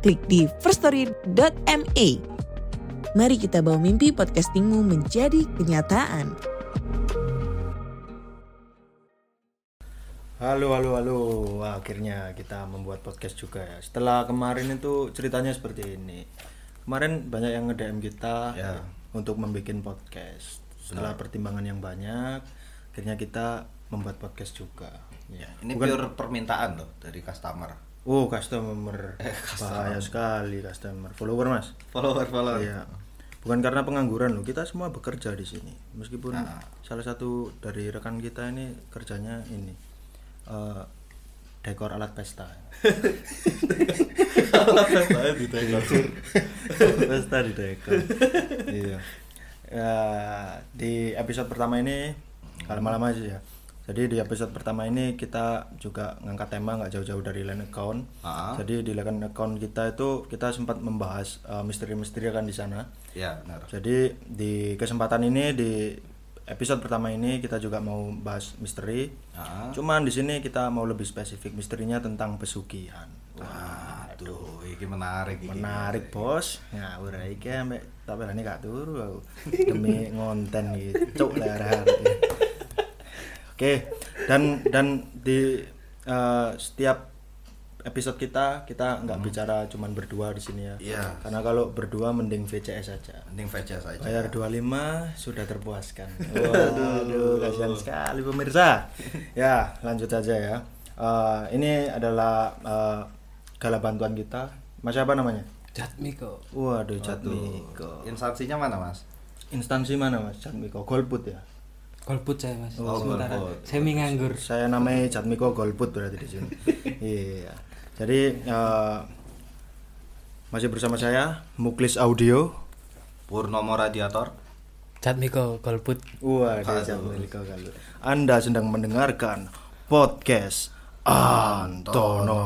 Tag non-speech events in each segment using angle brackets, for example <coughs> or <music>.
klik di firststory.me. Mari kita bawa mimpi podcastingmu menjadi kenyataan. Halo, halo, halo. Wah, akhirnya kita membuat podcast juga ya. Setelah kemarin itu ceritanya seperti ini. Kemarin banyak yang nge-DM kita Ya. untuk membuat podcast. Setelah pertimbangan yang banyak, akhirnya kita membuat podcast juga. Ya, ini Bukan- pure permintaan loh dari customer. Oh, customer. Bahaya sekali customer. Follower, Mas. Follower follower. Iya. Bukan karena pengangguran loh, kita semua bekerja di sini. Meskipun Nah. salah satu dari rekan kita ini kerjanya ini eh, dekor alat pesta. <laughs> pesta di dekor. iya. Ya, di episode pertama ini kalau malam aja ya. Jadi di episode pertama ini kita juga ngangkat tema nggak jauh-jauh dari line account. Ah. Jadi di line account kita itu kita sempat membahas eh, misteri-misteri kan di sana. Ya, benar. Jadi di kesempatan ini di episode pertama ini kita juga mau bahas misteri. Ah. Cuman di sini kita mau lebih spesifik misterinya tentang pesugihan. Waduh, ini menarik iki. Menarik bos. Ya ora iki ambek tak berani gak turu aku. Demi ngonten gitu. Cuk lerah. Oke, dan dan di eh, setiap episode kita kita nggak bicara cuman berdua di sini ya. Iya. Karena kalau berdua mending VCS saja. Mending VCS aja. Bayar 25 sudah terpuaskan. <laughs> Waduh, kasihan sekali pemirsa. Ya, lanjut aja ya. Eh, ini adalah eh, gala bantuan kita. Mas siapa namanya? Jatmiko. Waduh, Jatmiko. Instansinya mana, Mas? Instansi mana Mas? Jatmiko Golput ya. Golput saya mas. Oh, Sementara golput. semi nganggur. Saya namanya Jatmiko Golput berarti di sini. <laughs> iya. Jadi eh, masih bersama saya Muklis Audio. Purnomo Radiator. Jatmiko Golput. Aduh. Jatmiko Golput. Anda sedang mendengarkan podcast Antono.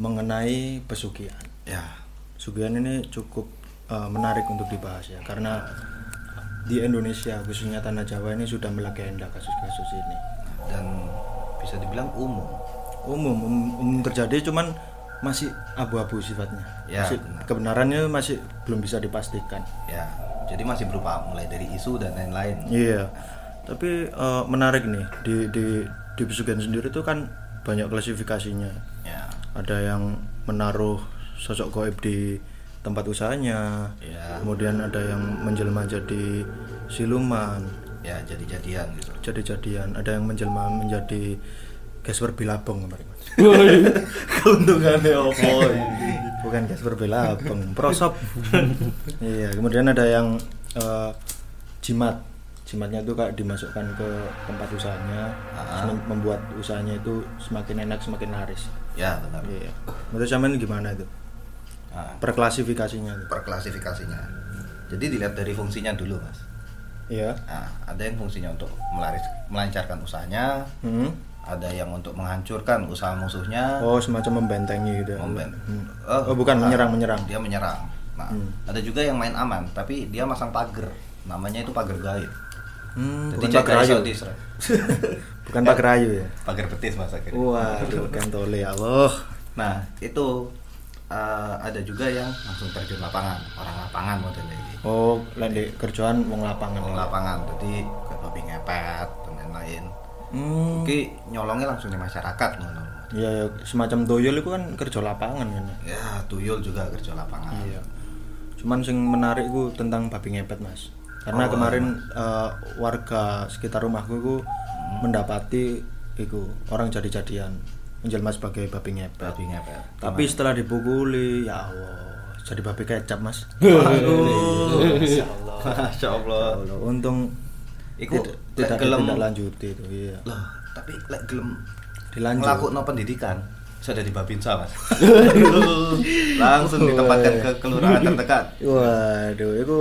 Mengenai pesugihan. Ya. Pesugihan ini cukup uh, menarik untuk dibahas ya karena di Indonesia khususnya tanah Jawa ini sudah melegenda kasus-kasus ini. Dan bisa dibilang umum. Umum, umum, umum terjadi cuman masih abu-abu sifatnya. Ya, Masih- benar. kebenarannya masih belum bisa dipastikan. Ya. Jadi masih berupa mulai dari isu dan lain-lain. Iya. Tapi uh, menarik nih di di di pesugihan sendiri itu kan banyak klasifikasinya. Ya. Ada yang menaruh sosok goib di tempat usahanya. Ya. Kemudian ada yang menjelma jadi siluman, Ya, jadi-jadian gitu. jadi-jadian. Ada yang menjelma menjadi Gasper Bilabong kemarin. <laughs> <laughs> Keuntungannya apa? <laughs> Bukan Gasper Bilabong, prosop. iya, kemudian ada yang eh, jimat. Jimatnya itu kayak dimasukkan ke tempat usahanya, Ah. mem- membuat usahanya itu semakin enak, semakin laris. Ya, benar. Iya. Menurut sampean gimana itu? Nah, Perklasifikasinya itu. perklasifikasinya. Jadi dilihat dari fungsinya dulu, Mas. Iya. Nah, ada yang fungsinya untuk melaris, melancarkan usahanya, Hmm. ada yang untuk menghancurkan usaha musuhnya, Oh, semacam membentengi gitu. memben- Hmm. Eh, Oh, bukan menyerang, menyerang. Dia menyerang. Nah, Hmm. ada juga yang main aman, tapi dia masang pagar. Namanya itu pagar gaib. Hmm, Jadi bukan pagar ayu. <laughs> bukan pagar ayu ya. pagar betis mas akhirnya. Waduh, kentole ya Allah. Nah, itu eh, ada juga yang langsung terjun lapangan, orang lapangan modelnya ini. Oh, lain di kerjaan wong lapangan. Orang lapangan, jadi kayak babi ngepet dan lain-lain. Hmm. Nyolongnya langsung di masyarakat ngono. Ya, ya, semacam toyol itu kan kerja lapangan kan. ya. Ya, tuyul juga kerja lapangan. Iya. Cuman sing menarik ku tentang babi ngepet, Mas. Karena Oh, kemarin eh, warga sekitar rumahku itu mendapati iku orang jadi-jadian menjelma sebagai babi ngepet. Babi ngepet. Tapi setelah dipukuli ya Allah jadi babi kecap mas. <laughs> Aduh, Masya Allah. Masya Allah. Allah, untung Iku tidak gelem- tidak lanjuti itu iya. Loh, tapi lek gelem Dilanjut. ngelakuin pendidikan sudah di Babinsa mas. <laughs> Langsung ditempatkan ke kelurahan terdekat. Waduh itu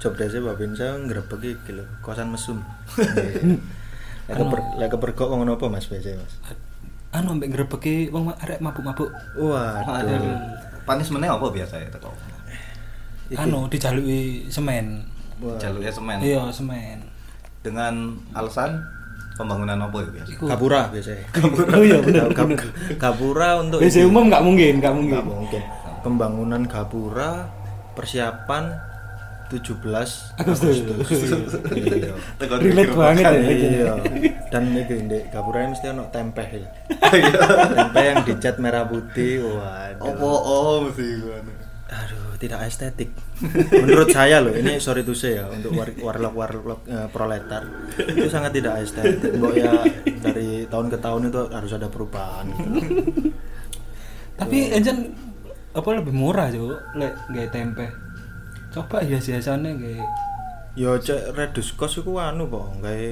job desa babinsa ngrebek iki lho kosan mesum. <laughs> Lek keper lek kepergok wong apa mas biasa mas? Anu mbek ngrebeki wong arek mabuk-mabuk. Waduh. Punishmentnya apa biasa ya teko anu dijaluki semen. Jalurnya semen? Iya semen. Dengan alasan pembangunan apa ya biasa iku. Gapura biasanya. oh iya Gapura untuk Biasa umum nggak mungkin nggak mungkin. Nggak mungkin. Pembangunan Gapura persiapan 17 Agustus. Iya. Relate banget ya Iya. Dan itu Ndek Gapura mesti ono tempeh ya. Tempeh yang dicat merah putih. Waduh. Opo oh mesti gimana Aduh, tidak estetik. Menurut saya loh, ini sorry to say ya untuk war warlock warlock eh, proletar itu sangat tidak estetik. Mbok ya dari tahun ke tahun itu harus ada perubahan. gitu. tapi encen apa lebih murah jo lek gak tempe coba ya biasanya gak Yo cek redus kos iku anu kok gawe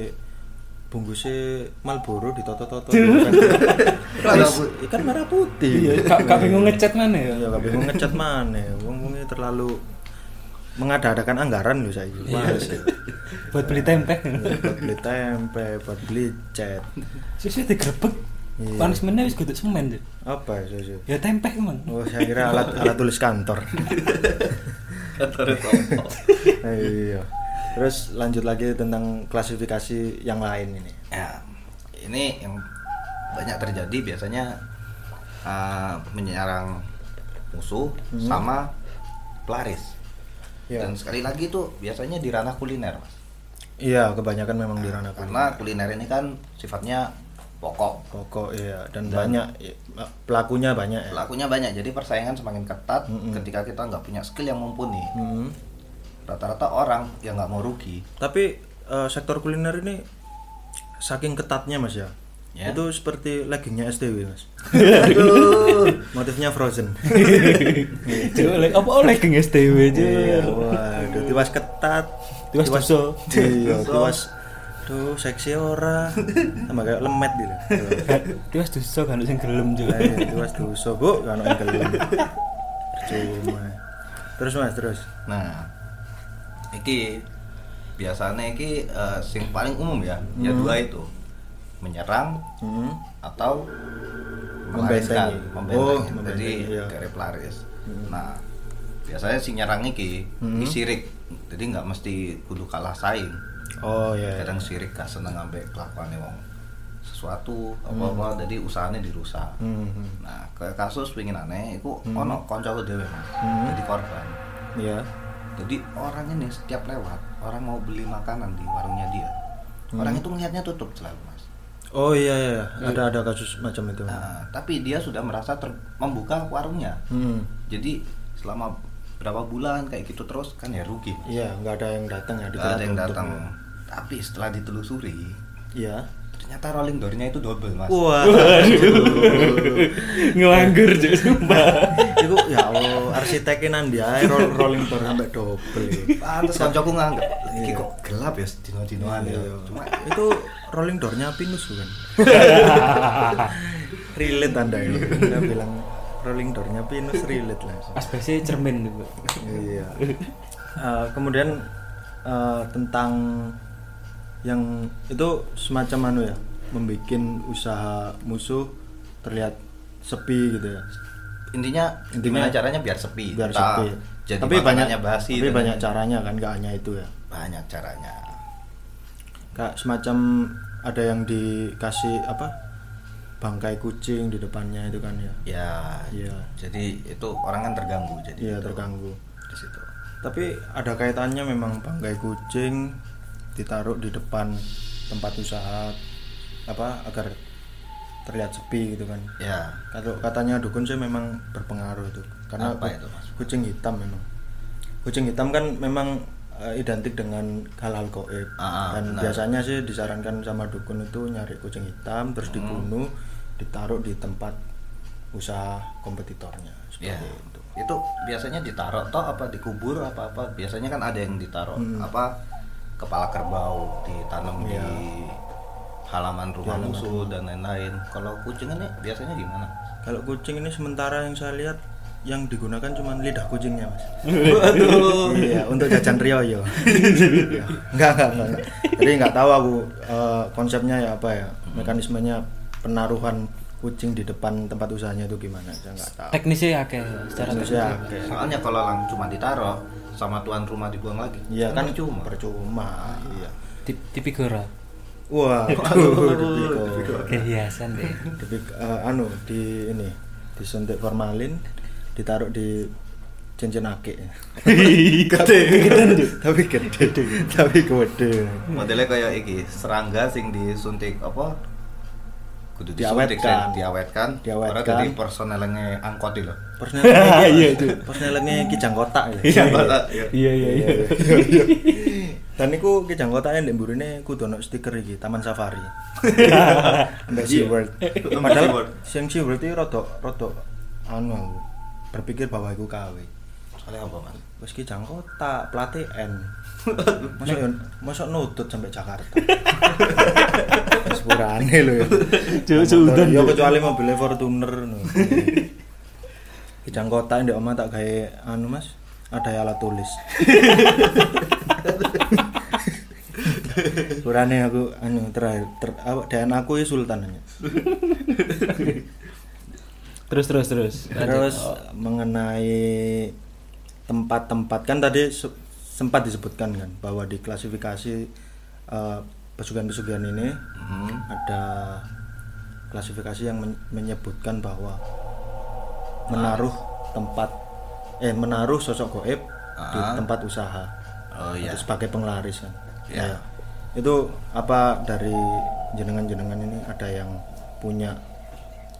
bungkusnya Marlboro ditoto-toto. Merah <laughs> Wis, putih. Ikan merah putih. iya kak bingung ngecat mana ya Ya gak bingung ngecat mana. Wong-wongnya terlalu mengada-adakan anggaran loh saya. Males ya. buat beli tempe buat beli tempe, buat beli cat. sih digrebek Iya. punishmentnya wis kudu semen. Apa ya Susu? ya tempe emang Oh, saya kira alat alat tulis kantor. <laughs> <laughs> Iya. Terus lanjut lagi tentang klasifikasi yang lain ini. ya ini yang banyak terjadi biasanya uh, menyerang musuh sama pelaris Ya. dan sekali lagi itu biasanya di ranah kuliner mas Iya, kebanyakan memang di ranah karena kuliner. kuliner ini kan sifatnya pokok Pokok iya dan banyak ya, pelakunya banyak ya. pelakunya banyak jadi persaingan semakin ketat Mm-mm. ketika kita nggak punya skill yang mumpuni Hmm. rata-rata orang yang nggak mau rugi Tapi eh, sektor kuliner ini saking ketatnya Mas ya. Ya. Itu seperti leggingnya STW Mas. <laughs> Motifnya frozen. <laughs> Apa oleh geng STW Jo. Iya, waduh, tiwas ketat. Tiwas doso. Iya, Doso. tiwas. Duh, seksi ora. Sama kayak lemet gitu. Tiwas dosa kan sing gelem. Lah, iya, tiwas dosa, Bu, kan yang gelem. Percuma. Terus Mas, terus. nah iki biasanya iki eh, sing paling umum ya ya Hmm. dua itu menyerang Hmm. atau Membentengi. melariskan Oh, jadi iya. garis pelaris Hmm. nah biasanya si nyerang iki Hmm. iki sirik jadi nggak mesti kudu kalah saing Oh iya. kadang sirik gak seneng ambek kelakuannya wong sesuatu apa apa jadi usahanya dirusak Hmm, hmm. nah ke kasus pingin aneh itu Hmm. ono konco dewe mas Hmm. jadi korban Iya. jadi orang ini setiap lewat orang mau beli makanan di warungnya dia Hmm. orang itu melihatnya tutup selalu mas Oh iya iya, ada ada kasus macam itu. nah, tapi dia sudah merasa ter- membuka warungnya Hmm. jadi selama berapa bulan kayak gitu terus kan ya rugi Mas. Iya, nggak ada yang datang ya. Nggak ada yang datang tapi setelah ditelusuri Iya. ternyata rolling door-nya itu double mas Wah. Nganggur Jo sumpah. <laughs> Itu ya Allah, arsiteknya nanti ae roll- rolling door sampai double. pantes koncoku nganggep iki kok gelap ya dino-dinoan ya Iya. cuma itu rolling doornya pinus bukan? <laughs> relate anda ini. Anda bilang rolling doornya pinus relate langsung. Aspeknya cermin juga. Iya. Eh, kemudian eh, tentang yang itu semacam anu ya, membuat usaha musuh terlihat sepi gitu ya. intinya Intinya gimana caranya biar sepi Biar Entah sepi. jadi tapi banyak basi tapi banyak caranya kan, nggak hanya itu ya. banyak caranya Kayak semacam ada yang dikasih apa? Bangkai kucing di depannya itu kan ya. ya Iya. jadi itu orang kan terganggu jadi Iya, terganggu. di situ Tapi ada kaitannya memang bangkai kucing ditaruh di depan tempat usaha apa agar terlihat sepi gitu kan. ya Kalau katanya dukun sih memang berpengaruh itu. Karena Apa itu, Mas? kucing hitam memang. Kucing hitam kan memang eh, identik dengan hal-hal goib Ah, ah, dan benar. biasanya sih disarankan sama dukun itu nyari kucing hitam terus Hmm. dibunuh ditaruh di tempat usaha kompetitornya seperti Ya. itu. Itu biasanya ditaruh toh apa dikubur apa apa. Biasanya kan ada yang ditaruh Hmm. apa kepala kerbau ditanam Iya. di halaman rumah halaman musuh dan lain-lain. Kalau kucing ini biasanya di mana? Kalau kucing ini sementara yang saya lihat yang digunakan cuma lidah kucingnya mas. <laughs> Waduh. iya untuk jajan Rioyo. <laughs> Iya. enggak, enggak enggak. Jadi nggak tahu aku eh, konsepnya ya apa ya mekanismenya penaruhan kucing di depan tempat usahanya itu gimana saya nggak tahu. teknisnya akeh secara Indonesia teknis. oke. Soalnya kalau lang cuma ditaruh sama tuan rumah dibuang lagi. Iya kan cuma. percuma. Iya. Tip- tipikora Wah, <laughs> Aduh, kehiasan deh Dipik- eh, anu di ini disuntik formalin, ditaruh di cincin akik. <laughs> Gede. Tapi gede, tapi gede. Modelnya kayak iki, serangga sing disuntik apa? Kudu Diawetkan. diawetkan. Diawetkan. Dadi personelnya angkot itu. Persnelnya <laughs> Iya, itu. Persnelnya kijang kotak ya. Iya, iya. iya iya iya <laughs> Dan iku kijang kotaknya ndek mburine kudu ono stiker iki Taman Safari. <laughs> Ambek SeaWorld. Padahal sing SeaWorld iki rada rada anu berpikir bahwa iku KW. Soalnya apa, Mas? Wis kijang kotak, plate N. <laughs> Masuk masuk nutut sampai Jakarta. <laughs> Sepurane lho ya. Jauh sudan. Ya kecuali mobilnya Fortuner no. Kijang kotak ndek omah tak gawe anu Mas, ada alat tulis. <laughs> Kurane aku anu terakhir ter, apa dan aku ya sultan terus terus terus Terus mengenai tempat-tempat kan tadi se- sempat disebutkan kan bahwa di klasifikasi eh, pesugihan-pesugihan ini Hmm. ada klasifikasi yang men- menyebutkan bahwa menaruh tempat eh menaruh sosok goib di Ah. tempat usaha Oh iya. itu sebagai penglaris kan. Iya. Nah, itu apa dari jenengan-jenengan ini ada yang punya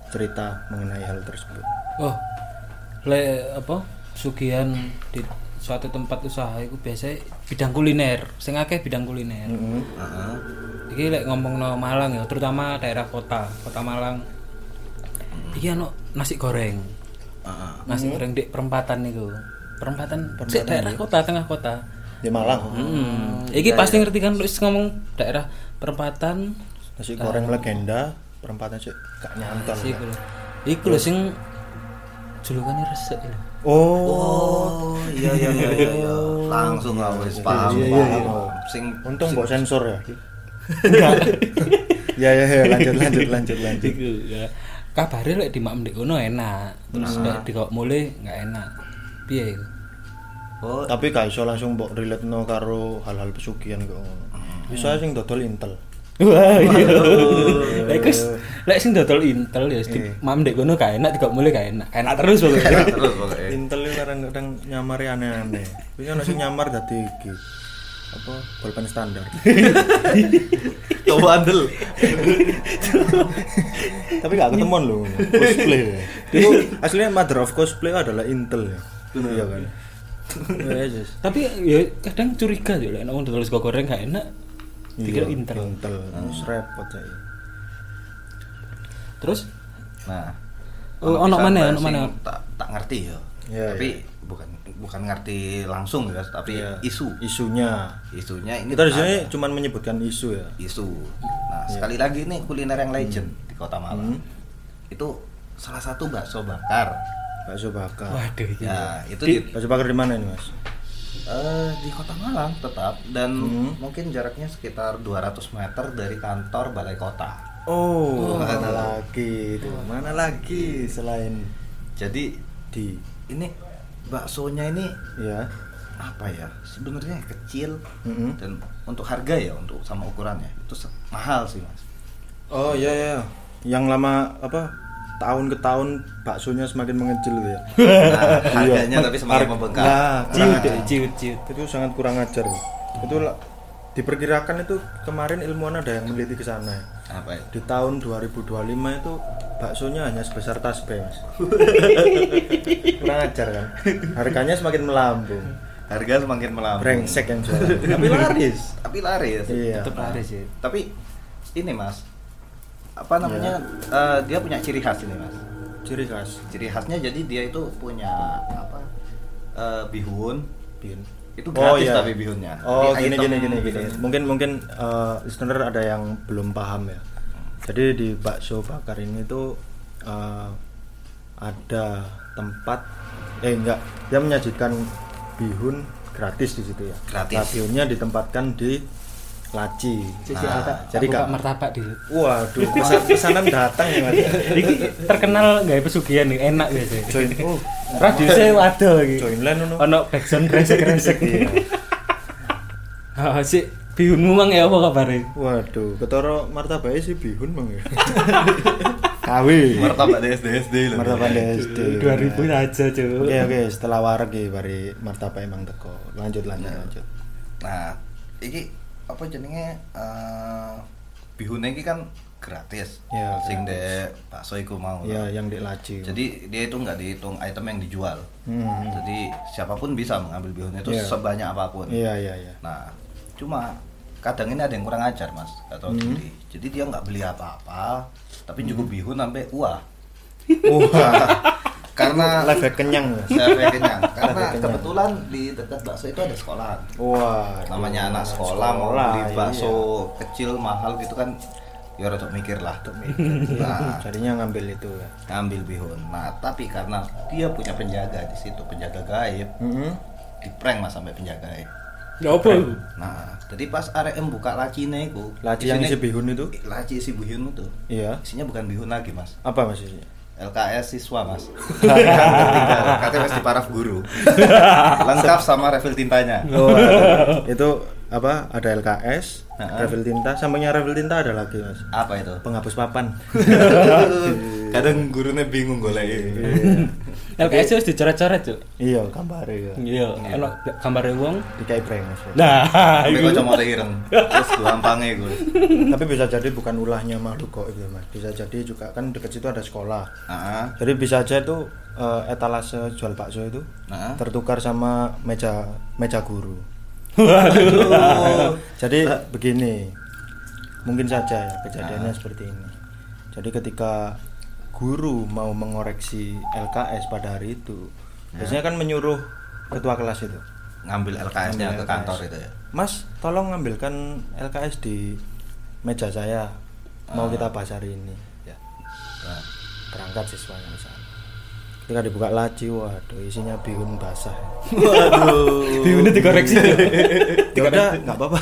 cerita mengenai hal tersebut? oh le apa sugihan di suatu tempat usaha itu biasanya bidang kuliner sing akeh bidang kuliner Mm-mm. Heeh. iki lek ngomong no Malang ya terutama daerah kota kota Malang iki ano nasi goreng Heeh. nasi goreng di perempatan itu perempatan, sik daerah kota tengah kota Di Malang. Hmm. Iki pasti ngerti kan lu ngomong daerah perempatan Nasi goreng legenda perempatan sih gak nyantol. sih iku lho. Iku lho sing julukannya resik lho. Oh, Oh, iya iya iya iya. iya. Langsung lah wis paham. Iya, iya, paham. iya. Sing untung mbok sensor ya. <laughs> ya ya ya lanjut lanjut lanjut lanjut. Iku ya. Kabare lek di mak ndek kono enak, terus lek di kok mulai nggak enak. Piye iku? Oh, Tapi gak iso langsung mbok relate no karo hal-hal pesugihan kok ngono. Bisa sing dodol Intel. Wah, iya. Lek kus, lek sing dodol Intel ya di mam ndek kono gak enak, kok mulai gak enak. Enak terus pokoknya. enak terus pokoknya. Intel itu kadang-kadang nyamar aneh-aneh. Ini ono sing nyamar dadi iki. Apa pulpen standar. <laughs> Coba andel. Tapi gak ketemuan loh cosplay. Itu aslinya mother of cosplay adalah Intel ya. Iya kan. Ya, yes. Tapi ya kadang curiga ya lek nek dodol sego goreng gak enak. Dikira Iya, Intel. Intel. Terus repot saya. Terus Nah. Oh, ono mana, ono sing mana? Tak tak ngerti ya. Iya, Tapi bukan bukan ngerti langsung ya, tapi Iya. isu. Isunya. Isunya ini Kita di sini ada. cuman menyebutkan isu ya. isu. Nah, sekali lagi nih kuliner yang legend di Kota Malang. Hmm. Itu salah satu bakso bakar. Bakso bakar. waduh iki. Ya, itu di, Bakso bakar di mana ini, Mas? Eh, di Kota Malang tetap dan Hmm. mungkin jaraknya sekitar 200 meter dari kantor balai kota. Oh, mana lagi itu? Mana lagi selain Jadi di ini baksonya ini ya. apa ya? Sebenarnya kecil Mm-mm. dan untuk harga ya untuk sama ukurannya itu mahal sih mas. Oh iya ya. Yang lama apa? Tahun ke tahun baksonya semakin mengecil gitu ya. <laughs> Nah, harganya Iya. tapi semakin Har- membengkak. Nah, Ciut, kurang ya, ajar. ciut, ciut. Itu sangat kurang ajar. Itu diperkirakan itu kemarin ilmuwan ada yang meneliti ke sana. Apa ya? Di tahun 2025 itu baksonya hanya sebesar tasbih, Mas. <laughs> kurang ajar kan? Harganya semakin melambung. Harga semakin melambung. Brengsek yang jualan. Tapi laris. <laughs> Tapi laris. Iya. Tetep laris ya. Tapi ini mas, apa namanya eh, dia punya ciri khas ini mas ciri khas ciri khasnya jadi dia itu punya apa eh, bihun bihun itu gratis iya. tapi bihunnya Oh Jadi gini gini gini gini. Mungkin mungkin eh, listener ada yang belum paham ya. Jadi di bakso bakar ini tuh eh, ada tempat eh enggak dia menyajikan bihun gratis di situ ya. Gratis. Nah, bihunnya ditempatkan di laci. Nah, jadi kak martabak di Waduh, pesan pesanan datang ya mas. <laughs> Iki terkenal nggak pesugihan nih, enak gitu. Join, oh, Radiusnya waduh iki. join line ono. Ono backsound kresek-kresek. Iya. <laughs> Ah, si bihunmu mang ya apa kabare? Waduh, ketara martabaknya sih bihun bang ya. Kawi. martabak DSD SD loh Martabak DSD. 2000 aja, Cuk. Oke oke setelah warak ya bari martabak emang teko. Lanjut lanjut lanjut. nah iki apa jenenge eh bihunnya iki kan gratis Ya, sing de bakso iku mau Ya yang di laci. jadi dia itu nggak dihitung item yang dijual Hmm. jadi siapa pun bisa mengambil bihun itu Iya. sebanyak apa pun Iya iya iya. nah cuma kadang ini ada yang kurang ajar mas gak tahu Hmm. beli jadi dia nggak beli apa-apa tapi cukup bihun sampai wah Wah, <laughs> karena <laughs> hack kenyang saya kenyang karena Lebih kenyang. kebetulan di dekat bakso itu ada sekolahan Wah, namanya anak sekolah, mau beli bakso kecil mahal gitu kan ya rada mikir lah nah <laughs> Jadinya ngambil itu ya. ngambil bihun nah tapi karena dia punya penjaga di situ penjaga gaib Mm-hmm. di prank mas sampai penjaga gaib Ya apa? nah jadi pas RM buka lacine itu Laci yang isi bihun itu? laci isi bihun itu Iya. isinya bukan bihun lagi mas Apa maksudnya? LKS siswa mas. KTPS di paraf guru. Lengkap sama refill tintanya. Oh, itu apa? Ada LKS, refill tinta, sampingnya refill tinta ada lagi mas. apa itu Penghapus papan. <laughs> kadang gurunya bingung golek LKS wis dicoret-coret, Cuk. iya, gambarnya ya. Iya, ono gambare wong. Dikai prank mas. Nah, sampai iku. kacamata ireng terus gampangnya gue Tapi bisa jadi bukan ulahnya makhluk goib ya mas. Bisa jadi juga kan dekat situ ada sekolah. ah Jadi bisa aja itu eh, etalase jual bakso itu Nah. tertukar sama meja meja guru. Waduh. Jadi begini, mungkin saja ya kejadiannya seperti ini. Jadi ketika guru mau mengoreksi LKS pada hari itu, biasanya kan menyuruh ketua kelas itu, ngambil LKS-nya ke kantor LKS. itu ya Mas, tolong ambilkan LKS di meja saya, mau kita bahas hari ini. Ya, Nah, berangkat siswanya ke sana. Ketika dibuka laci, waduh isinya bihun basah. waduh Bihunnya dikoreksi. Cuk. ya udah nggak apa-apa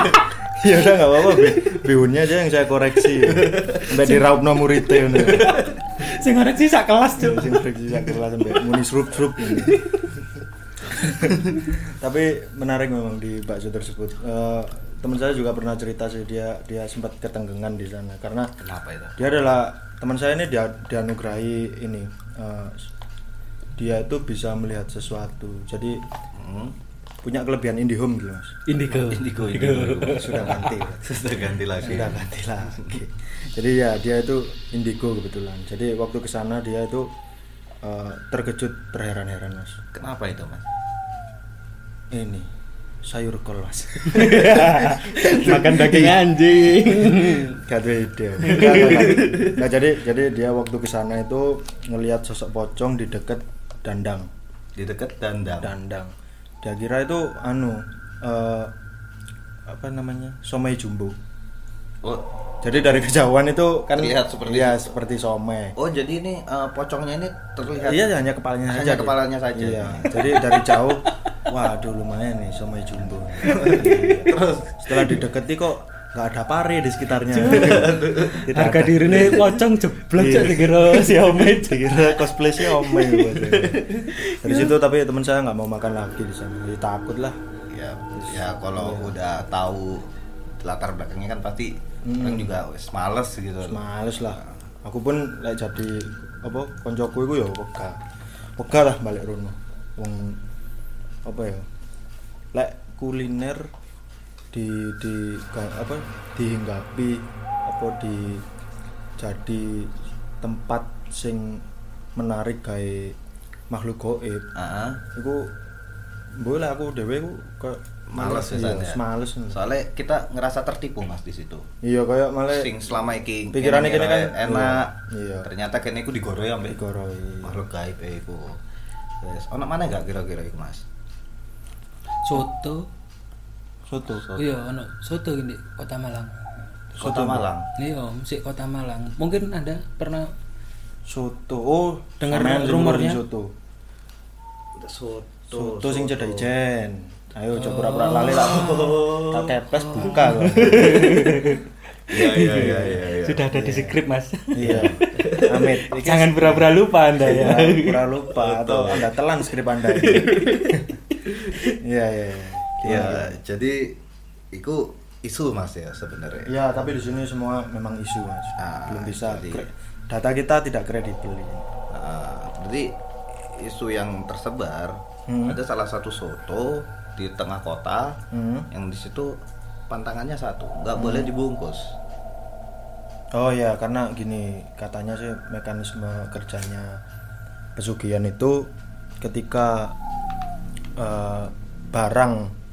<laughs> ya udah nggak apa-apa Bi. bihunnya aja yang saya koreksi sampai diraup no muridnya ngono. Sing koreksi sak kelas, Cuk. sing koreksi sak kelas sampai muni srup-srup ini. tapi menarik memang di bakso tersebut Eh, teman saya juga pernah cerita sih dia dia sempat ketenggengan di sana karena kenapa itu dia adalah teman saya ini dia dianugerahi ini eh, dia itu bisa melihat sesuatu. Jadi hmm. punya kelebihan IndiHome gitu mas. Indigo. indigo indigo. Sudah ganti. Sudah ganti lagi. Sudah ganti lagi. Jadi ya dia itu indigo kebetulan. Jadi waktu ke sana dia itu eh, terkejut terheran-heran mas. Kenapa itu mas? Ini sayur kol mas <laughs> Makan daging anjing. <laughs> gak ide. Nggak, jadi jadi dia waktu ke sana itu ngelihat sosok pocong di dekat dandang di dekat dandang dandang dia kira itu anu eh, apa namanya somai jumbo oh jadi dari kejauhan itu kan Terlihat seperti ya itu. seperti somai oh jadi ini eh, pocongnya ini terlihat Iya hanya kepalanya Hanya saja. kepalanya saja. Iya. Jadi dari jauh, waduh lumayan nih somai jumbo. terus Setelah dideketi kok nggak ada pare di sekitarnya. Tidak Harga ada. dirine pocong jeblok Iya. Cuk dikira si Omet. Dikira cosplay sih omai. <laughs> Dari situ tapi teman saya nggak mau makan lagi di sana. Jadi takut lah. ya ya kalau udah tahu latar belakangnya kan pasti orang juga wes males gitu Terus males lah. Aku pun lek jadi apa koncoku iku ya wega. Wega lah balik rono. Wong apa ya? Lek kuliner di di apa dihinggapi apa di jadi tempat sing menarik gawe makhluk goib Ah, iku boleh aku dhewe iku ke males iya, biasanya. males. Soalnya kita ngerasa tertipu mas di situ. Iya kayak malah Sing selama iki Pikirannya kene kan, enak. iya. Ternyata kene iku digoroi ambek digoroi. makhluk gaib e iku. Wes, ono mana gak kira-kira iku mas? Soto. Soto. Iya, ono soto di Kota Malang. Kota Malang. Iya, musik Kota Malang. Mungkin Anda pernah Soto. Oh, Dengar rumornya? soto. Soto. Soto sing cedek ijen. Ayo coba pura-pura lali tak. Tak kepes buka kok. <laughs> Iya iya iya iya. iya. Sudah ada di skrip, Mas. Iya. Amit. Jangan pura-pura lupa Anda ya. pura lupa atau Anda telan skrip Anda. <laughs> Iya iya. iya. Iya, jadi iku isu mas ya sebenarnya. Ya, tapi di sini semua memang isu, Mas. Ah, Belum bisa jadi- data kita tidak kredibel ini. Nah, jadi isu yang tersebar Hmm. ada salah satu soto di tengah kota Hmm. yang di situ pantangannya satu, nggak boleh dibungkus. Oh ya, karena gini katanya sih mekanisme kerjanya pesugihan itu ketika eh, barang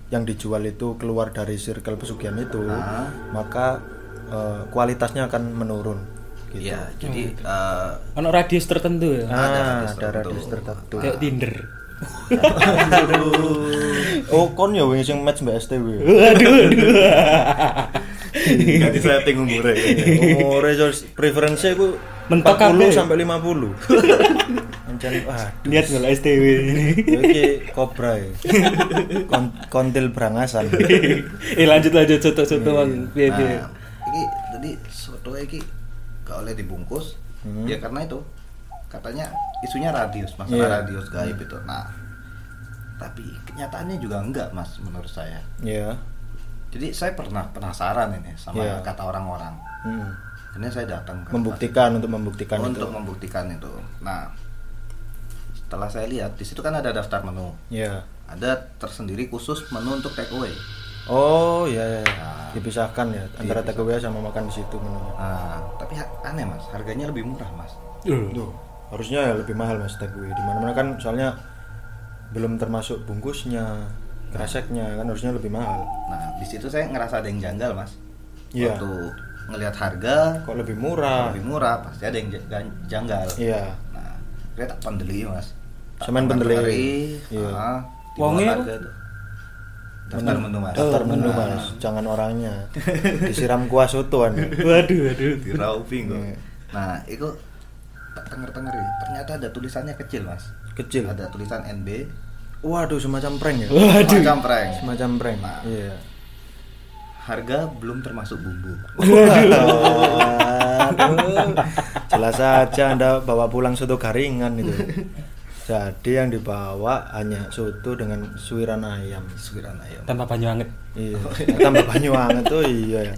yang dijual itu keluar dari circle pesugihan itu, Ah. maka eh, kualitasnya akan menurun. Gitu. Iya, jadi eh, Ono radius tertentu ya. Ah, Ada ada, radius tertentu. radius tertentu. Kayak Tinder. <laughs> oh, kon ya wing sing match Mbak STW. nggak disetting umurnya. Umure so, preferensi ku Mentok 40 kabeh. sampai 50. <laughs> Ancen wah, Lihat nggak STW ini. iki kobra ya. Kon, kontil berangasan. eh lanjut lanjut soto-soto Bang. Piye piye. Nah, ini jadi soto iki gak oleh dibungkus, ya karena itu katanya isunya radius, masalah Iya. radius gaib itu. Nah, tapi kenyataannya juga enggak mas menurut saya. Iya. Jadi saya pernah penasaran ini sama Iya. kata orang-orang. Hmm. Ini saya datang ke Membuktikan untuk membuktikan untuk itu. membuktikan itu. Nah, setelah saya lihat di situ kan ada daftar menu, Iya. ada tersendiri khusus menu untuk take away. Oh, iya, iya. Nah. Dipisahkan ya antara takeaway sama makan di situ menunya. Nah, tapi aneh mas, harganya lebih murah mas. Duh, harusnya ya lebih mahal Mas takeaway. Di mana-mana kan soalnya belum termasuk bungkusnya, kreseknya kan harusnya lebih mahal. Nah, di situ saya ngerasa ada yang janggal mas. Iya. Waktu ngelihat harga Kok lebih murah? lebih murah, pasti ada yang janggal. Iya. Nah, saya tak pendeli mas. Tak Cuman pendeli. pendeli, Iya. ah, Wonge. Daftar menu mas. Daftar menu Nah, Mas, jangan orangnya. <laughs> Disiram kuah sotoan. Waduh waduh. Di rauping kok. Iya. Nah, itu tak tenger-tenger ya. Ternyata ada tulisannya kecil mas. Kecil. Ada tulisan NB. Waduh, semacam prank ya. Waduh. Macam prank. Semacam prank. Nah. Iya. Harga belum termasuk bumbu. <laughs> Aduh. Jelas saja Anda bawa pulang soto garingan itu. <laughs> Jadi yang dibawa hanya soto dengan suiran ayam. Suiran ayam. Tanpa banyu anget. Iya. Tambah banyu anget tuh iya ya.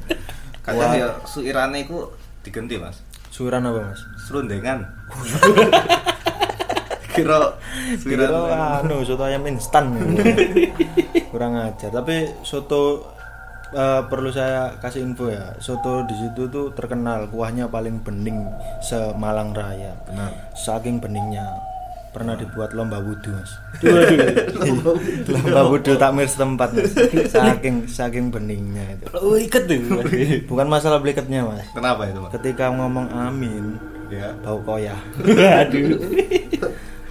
Kadang ya suirane iku diganti mas. Suiran apa, Mas? Serundengan. <laughs> Kira suiran Kira anu soto ayam instan kurang ajar tapi soto eh, perlu saya kasih info ya soto di situ tuh terkenal kuahnya paling bening semalang raya Benar. saking beningnya pernah dibuat lomba wudhu mas <laughs> lomba wudhu takmir setempat mas saking saking beningnya itu Oh iket tuh. bukan masalah bliketnya mas Kenapa itu mas? ketika ngomong amin Ya. bau koyah Waduh.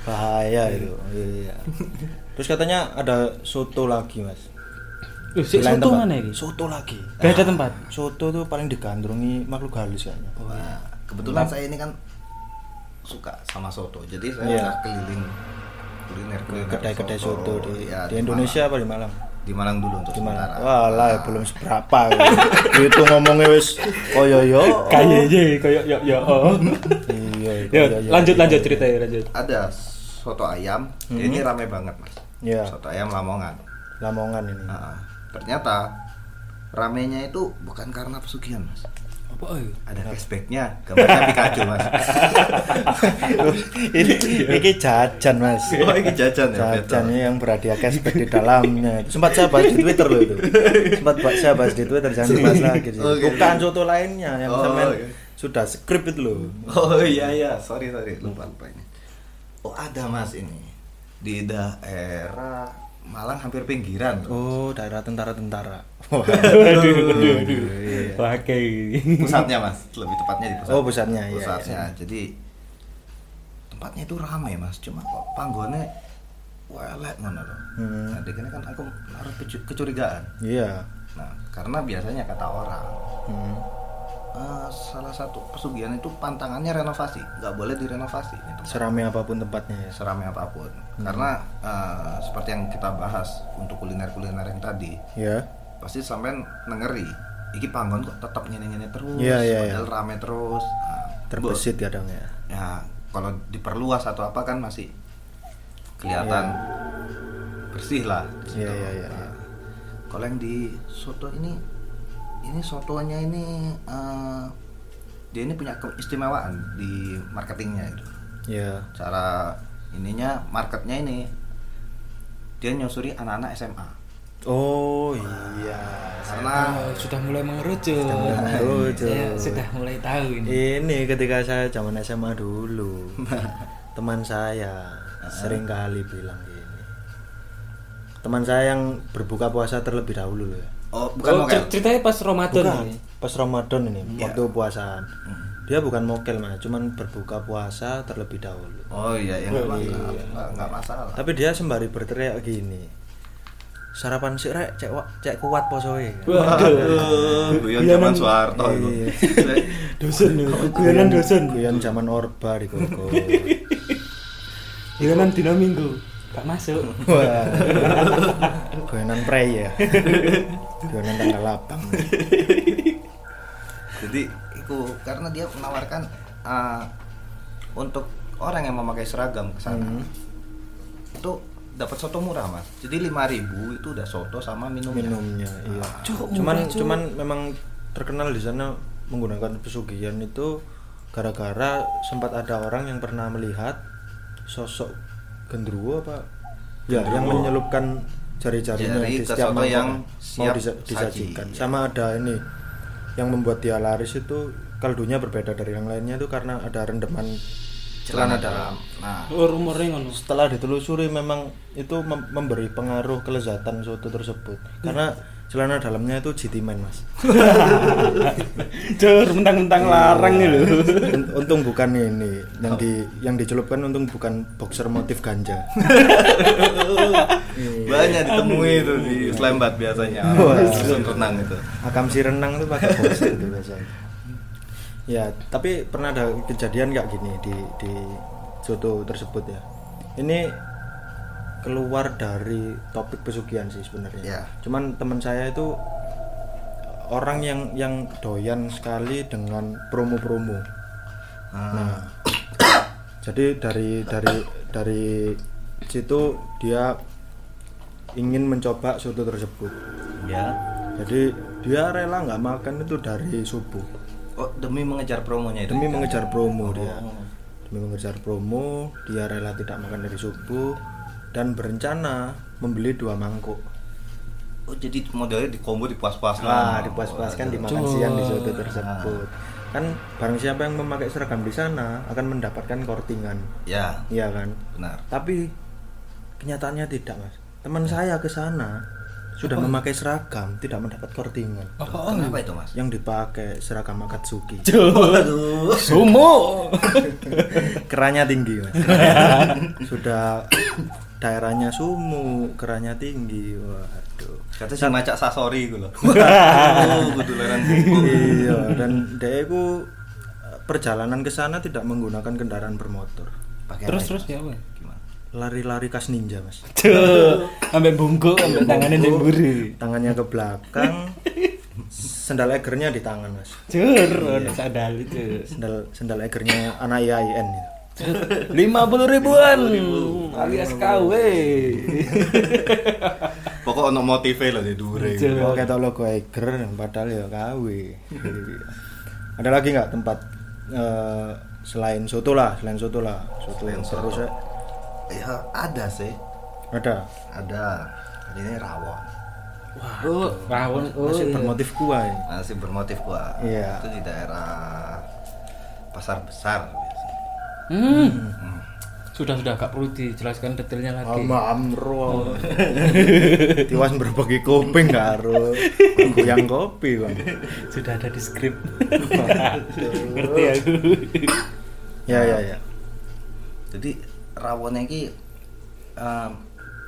bahaya itu iya terus katanya ada soto lagi mas Loh, sik Di lain soto tempat. mana ini? soto lagi Beda tempat. soto tuh paling digandrungi makhluk halus kayaknya Nah, kebetulan saya ini kan suka sama soto. Jadi saya udah keliling kuliner kuliner kedai-kedai soto di, ya, di Indonesia apa di Malang. Di Malang dulu untuk di Malang sementara. walah ya belum seberapa itu ngomongnya wis koyo yo Kayaknya <laughs> kayak yo yo. oh. iya Yo, koyo yo. lanjut lanjut cerita ya lanjut. Ada soto ayam. Ini rame banget mas. Iya. Soto ayam Lamongan. Lamongan ini Nah, ternyata ramenya itu bukan karena pesugihan mas. Apa ayo? Ada cashbacknya, gambarnya Pikachu mas. <laughs> ini ini jajan mas Oh ini jajan ya? jajan ini yang berhadiah cashback di dalamnya sempat saya bahas di Twitter loh itu sempat saya bahas di Twitter jangan dibahas lagi sih. Oke. bukan soto lainnya yang Oh, oke. sudah skrip itu loh Oh iya iya, sorry sorry lupa lupa ini. Oh ada mas ini di daerah Malang hampir pinggiran. Oh, daerah tentara-tentara. <laughs> Waduh, waduh, Iya. Pakai. Pusatnya mas, lebih tepatnya di pusat. Oh, pusatnya, iya, Pusatnya. Jadi tempatnya itu rame mas, cuma kok panggonnya welek ngono loh. Hmm. Nah, di sini kan aku kecu- kecurigaan. Iya. Nah, karena biasanya kata orang Hmm. Eh, salah satu pesugihan itu pantangannya renovasi, nggak boleh direnovasi. Itu Serame apa pun tempatnya ya. seramai apa pun. Karena eh, seperti yang kita bahas untuk kuliner-kuliner yang tadi, Ya. pasti sampean nengeri. Iki panggon kok tetap nyene-nyene terus, Iya, iya, padahal iya. rame terus. Nah, Terbesit kadang ya. Ya kalau diperluas atau apa kan masih kelihatan bersih lah. iya, iya, Nah, iya. Kalau yang di soto ini, ini sotonya ini eh, dia ini punya keistimewaan di marketingnya itu. Iya. Cara ininya marketnya ini dia nyusuri anak-anak SMA. Oh iya. Karena Oh, sudah mulai mengerucut. mulai mengerucut. Saya sudah mulai tahu ini. Ini ketika saya zaman SMA dulu, <laughs> teman saya sering kali bilang gini. Teman saya yang berbuka puasa terlebih dahulu loh ya. Oh bukan Oh, mokel. cer- ceritanya pas Ramadan Bukan, ini. pas Ramadan ini, Iya. waktu puasaan. Dia bukan mokel mas, cuman berbuka puasa terlebih dahulu. Oh iya, yang Oh, nggak iya. masalah, nggak masalah. Tapi dia sembari berteriak gini. Sarapan sih rek, cek, cek kuat posoe. Waduh, guyon zaman Soeharto itu. Iya. <laughs> Dosen nih, guyonan dosen. Guyon zaman Orba di Koko. <laughs> Guyonan dina Minggu. Gak masuk. Wah. Guyonan prei ya. Guyonan tanggal lapang. Jadi itu karena dia menawarkan uh, untuk orang yang memakai seragam ke sana. Hmm. Itu dapat soto murah, Mas. Jadi 5000 itu udah soto sama minumnya. Minumnya, iya. Cuk, cuman murah, Cuk. cuman memang terkenal di sana menggunakan pesugihan itu gara-gara sempat ada orang yang pernah melihat sosok gendruwo apa ya yang menyelupkan jari-jarinya Jari di setiap mangkok yang mau siap disa- saji, disajikan ya. sama ada ini yang membuat dia laris itu kaldunya berbeda dari yang lainnya itu karena ada rendeman Celana dalam. Nah, Oh, rumornya ngono. setelah ditelusuri memang itu mem- memberi pengaruh kelezatan soto tersebut karena celana dalamnya itu GT Man mas. <laughs> Jor, mentang-mentang larang nih. Un- untung bukan ini yang di yang dicelupkan untung bukan boxer motif ganja. <laughs> Banyak ditemui itu di Slambat biasanya. Susun renang itu. akam si renang itu pakai boxer itu biasanya. Ya tapi pernah ada kejadian nggak gini di di soto tersebut ya? Ini keluar dari topik pesugihan sih sebenarnya Ya. cuman teman saya itu orang yang yang doyan sekali dengan promo-promo Nah, <coughs> jadi dari dari dari situ dia ingin mencoba soto tersebut. Ya. Jadi dia rela nggak makan itu dari subuh Oh, demi mengejar promonya itu. demi mengejar promo dia. Oh. Demi mengejar promo, dia rela tidak makan dari subuh dan berencana membeli dua mangkuk. Oh, jadi modelnya di combo dipuas-puas Wah, dipuas-puaskan dimakan siang di soto tersebut. Kan barang siapa yang memakai seragam di sana akan mendapatkan kortingan. Ya, Iya kan? benar. Tapi kenyataannya tidak, Mas. Teman saya ke sana sudah memakai seragam, tidak mendapat kortingan. Apa Kenapa itu, Mas? Yang dipakai seragam Akatsuki. <laughs> Waduh. Sumo. <laughs> Keranya tinggi, Mas. <laughs> sudah daerahnya sumu, keranya tinggi. Waduh. Kata si macak sasori gue loh. Oh, iya, dan dia itu perjalanan ke sana tidak menggunakan kendaraan bermotor. Pakai Terus terus ya apa? Lari-lari kas ninja, Mas. <laughs> Tuh, ambek bungkuk, ambek tangannya yang buri. Tangannya ke belakang, <laughs> sendal egernya di tangan, Mas. Cur, ada sadal itu. Sendal sendal egernya anak IAIN itu. Lima puluh ribuan alias KW. <laughs> Pokok ono motive lah di dure. Oh, kata logo Eiger, padahal ya KW. Ada lagi nggak tempat eh, selain soto lah, selain soto lah, soto yang seru saya. Ya ada sih. Ada. Ada. Ini rawon. Oh, rawon. Oh, Masih iya. bermotif kuah ya. Masih bermotif gua. Iya. Itu di daerah pasar besar biasanya. Hmm. Hmm. sudah sudah gak perlu dijelaskan detailnya lagi Ama amro. <laughs> Tiwas berbagi kuping karo goyang kopi, Bang. sudah ada di skrip ngerti aku Ya ya ya. jadi rawonnya ini em,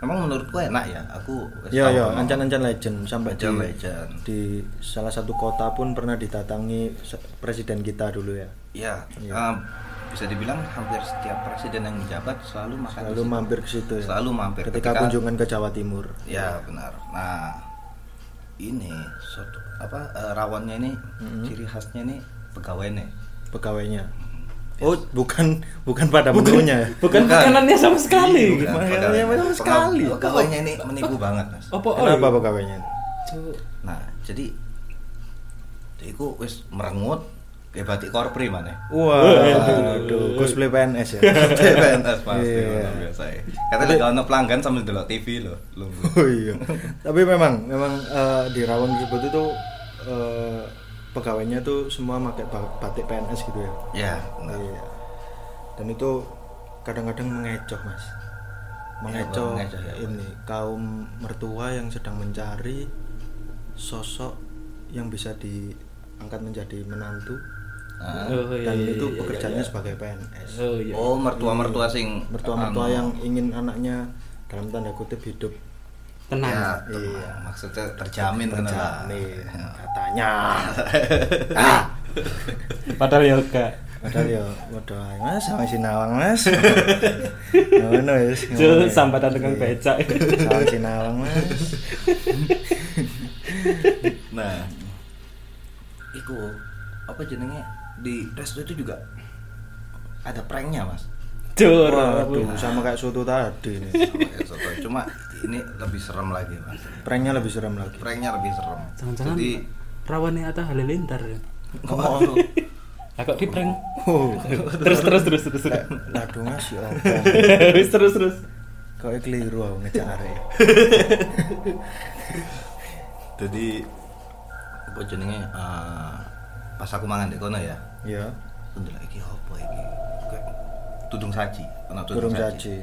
memang menurutku enak ya aku Ya ya, ancan-ancan legend sampai Ancan di, legend. di salah satu kota pun pernah didatangi se- presiden kita dulu ya. ya Iya. em, bisa dibilang hampir setiap presiden yang menjabat selalu makan di Lalu situ. mampir ke situ ya. selalu mampir Ketika kunjungan ke Jawa Timur. ya benar nah ini apa eh, rawonnya ini Mm-hmm. ciri khasnya ini pegawainya pegawainya. Oh, bukan bukan pada menunya ya. bukan makanannya sama sekali Bukan, Makanannya memang Pegawai- sekali. pegawainya ini menipu banget mas apa oh, Kenapa iya? pegawainya? Nah jadi Iku wis merengut kayak batik korpri mana Wah, aduh, cosplay PNS ya. <laughs> PNS pasti Iya. luar biasa ya. Katanya kalau ono pelanggan sambil delok TV loh. <laughs> Loh. Oh iya. Tapi memang memang eh, di Rawon tersebut itu eh, pegawainya tuh semua pakai ba- batik PNS gitu ya. Ya, benar. Iya. Dan itu kadang-kadang mengecoh, Mas. Mengecoh mengecoh, ya, ini kaum mertua yang sedang mencari sosok yang bisa diangkat menjadi menantu Ah. Oh, iya, dan iya, itu iya, pekerjaannya iya. sebagai PNS. oh iya Oh, mertua-mertua sing Mertua-mertua anu, yang ingin anaknya dalam tanda kutip hidup tenang ya, Iya. iya. maksudnya terjamin kan lah. terjamin Ya. katanya. <laughs> ah, <laughs> padahal ya enggak padahal ya waduh Mas sama Sinawang Mas. Ngono wis. Ya. sambatan dengan Iya. becak Sama Sinawang Mas. <laughs> Nah, iku apa jenenge di resto itu juga ada pranknya mas. Cur, Waduh, sama kayak soto tadi nih. Sama kayak soto. Cuma ini lebih serem lagi mas. Pranknya lebih serem lagi. Pranknya lebih serem. jangan-jangan Jadi rawannya Atta Halilintar ya oh, <laughs> Lah kok di prank Oh, terus terus terus terus lah aduh Mas ya apa? terus terus terus Kok keliru aku ngejak arek. <laughs> jadi apa jenenge eh, pas aku mangan di kono ya. Ya. Untuk iki apa iki? Kayak tudung saji, ana Tudung saji.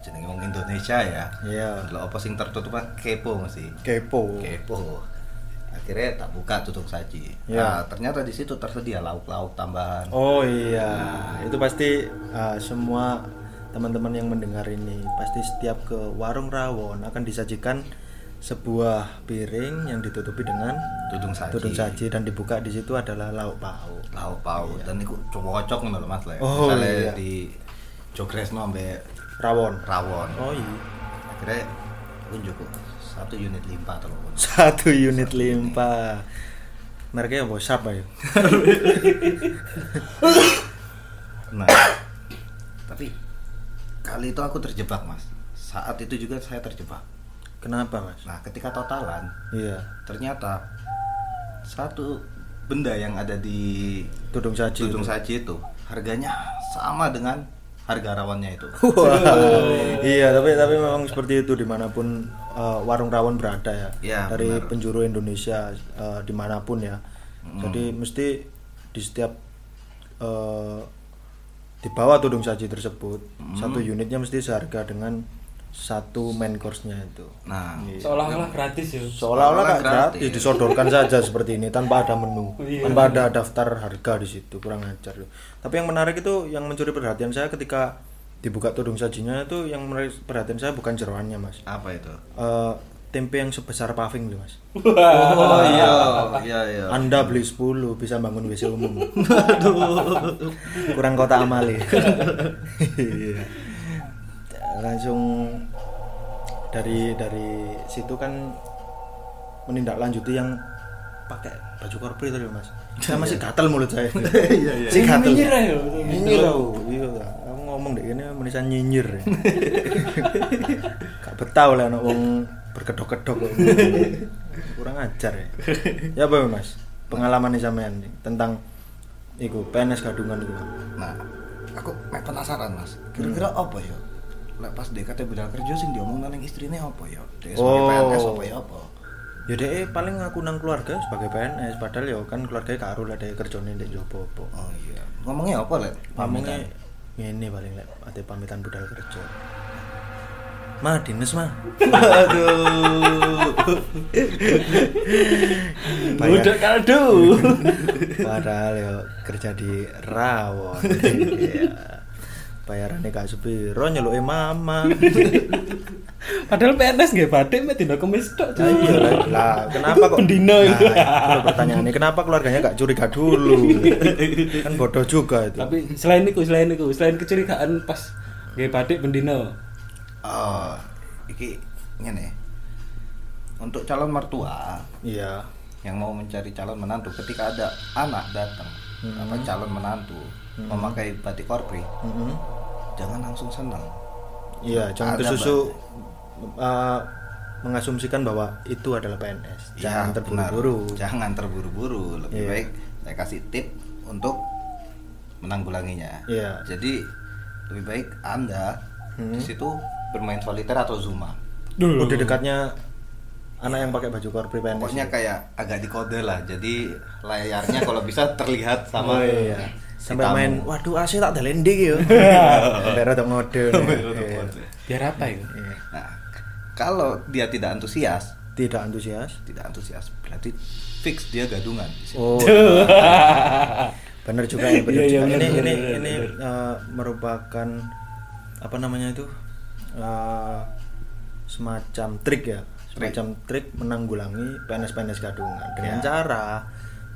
Jenenge wong Indonesia ya. Iya. Delok apa sing tertutup kan kepo mesti. Kepo. Kepo. Akhirnya tak buka tudung saji. Iya. Nah, ternyata di situ tersedia lauk-lauk tambahan. Oh iya, itu pasti uh, semua teman-teman yang mendengar ini pasti setiap ke warung rawon akan disajikan sebuah piring yang ditutupi dengan Tudung saji. tudung saji dan dibuka di situ adalah lauk pauk. Lauk pauk dan itu cocok ngono lho Mas Le. Oh, iya. Misalnya di Jogresno ambek Rawon. rawon. Oh iya. Akhirnya aku njogo satu unit limpa atau apa. <laughs> Satu unit limpa. Mereknya apa? Siapa ya? <laughs> Nah, tapi kali itu aku terjebak mas. Saat itu juga saya terjebak. Kenapa mas? Nah, ketika totalan, Iya. ternyata satu benda yang ada di Tudung saji. tudung itu. saji itu harganya sama dengan harga rawannya itu. <laughs> Wah, iya tapi tapi memang seperti itu di mana pun uh, warung rawon berada ya, Ya, dari benar. penjuru Indonesia uh, di mana pun ya. Jadi mesti di setiap uh, di bawah tudung saji tersebut satu unitnya mesti seharga dengan satu main course-nya itu. Nah, seolah-olah gratis ya Seolah-olah gratis gratis. disodorkan saja seperti ini tanpa ada menu, Iya. tanpa ada daftar harga di situ kurang ajar loh. Tapi yang menarik itu yang mencuri perhatian saya ketika dibuka tudung sajinya itu yang menarik perhatian saya bukan jeroannya mas, apa itu? Eh, tempe yang sebesar paving loh mas. Oh iya, iya iya. Anda beli 10 bisa bangun WC umum. <laughs> kurang kota amali. Iya. <laughs> Langsung dari dari situ kan menindaklanjuti yang pakai baju korporat tadi mas. Saya masih gatel mulut saya. <laughs> Iya iya. Si gatel. Nyinyir aja. Nyinyir aku. Iya, aku ngomong deh ini menisan nyinyir. <laughs> Gak betah lah anak wong berkedok-kedok. Kurang ajar ya. Ya apa Mas? Pengalaman nih sampean nih tentang iku PNS gadungan iku. Nah, aku penasaran mas. Kira-kira apa ya? Lek pas DKT bidal kerja sing diomong nang istrine apa ya? Dia sebagai Oh. PNS apa ya apa? Ya deh paling aku nang keluarga sebagai PNS padahal ya kan keluarga karo lah deh kerjane ndek jopo apa. Oh iya. Ngomongnya apa lek? Ngomongnya Ini paling lek ate pamitan budal kerja. <laughs> Mah dinas mah. Aduh. Udah kaldu. <laughs> Padahal yo kerja di rawon. <laughs> Iya. Bayarannya gak sepiro nyeluke mama. <laughs> Padahal PNS nggak batik mek dina kemis tok. Lah iya lah, lah kenapa kok Bendino nah, itu. itu pertanyaannya kenapa keluarganya gak curiga dulu? <laughs> kan bodoh juga itu. Tapi selain itu, selain itu, selain kecurigaan pas nggak batik bendino. Oh, iki ngene. Untuk calon mertua Iya. yang mau mencari calon menantu ketika ada anak datang apa calon menantu memakai batik korpri Mm-mm. jangan langsung senang Iya, jangan Ada, tersusu uh, mengasumsikan bahwa itu adalah PNS. Jangan Ya, terburu-buru. jangan terburu-buru lebih Iya. baik saya kasih tip untuk menanggulanginya Iya. jadi lebih baik anda Hmm. di situ bermain soliter atau zuma Oh, di dekatnya anak yang pakai baju korpri PNS. pokoknya kayak agak dikode lah jadi layarnya kalau bisa terlihat sama Oh, iya. Sampai tamu. main, waduh AC tak delendi ya. <laughs> Sampai rada ngode. Iya. Biar apa itu? Iya. nah kalau dia tidak antusias Tidak antusias. tidak antusias berarti fix dia gadungan. Oh. <laughs> bener juga ya, bener Iya, juga. bener, ini bener, ini bener, ini bener. uh, merupakan apa namanya itu? Uh, semacam trik ya. Semacam trik menanggulangi PNS-PNS gadungan dengan Ya. cara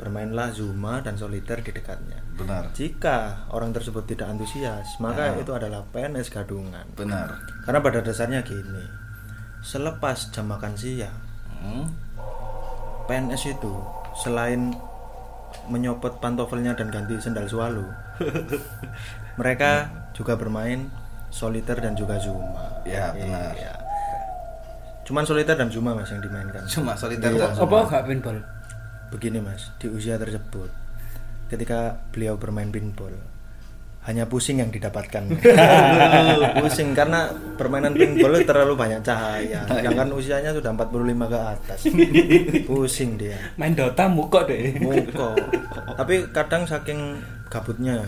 bermainlah Zuma dan soliter di dekatnya. benar Jika orang tersebut tidak antusias, maka Ya. itu adalah PNS gadungan. benar Karena pada dasarnya gini, selepas jam makan siang, Hmm. PNS itu selain menyopot pantofelnya dan ganti sendal sualu, <laughs> mereka juga bermain soliter dan juga zuma. Ya, benar. Iya. Cuman soliter dan zuma mas yang dimainkan. cuma soliter Iya. dan Apa zuma. gak pinball? Begini mas, di usia tersebut, ketika beliau bermain pinball, hanya pusing yang didapatkan. <laughs> <laughs> pusing karena permainan pinball terlalu banyak cahaya. Sedangkan usianya sudah 45 ke atas. <laughs> pusing dia. Main Dota mukok deh. Mongko. Tapi kadang saking gabutnya,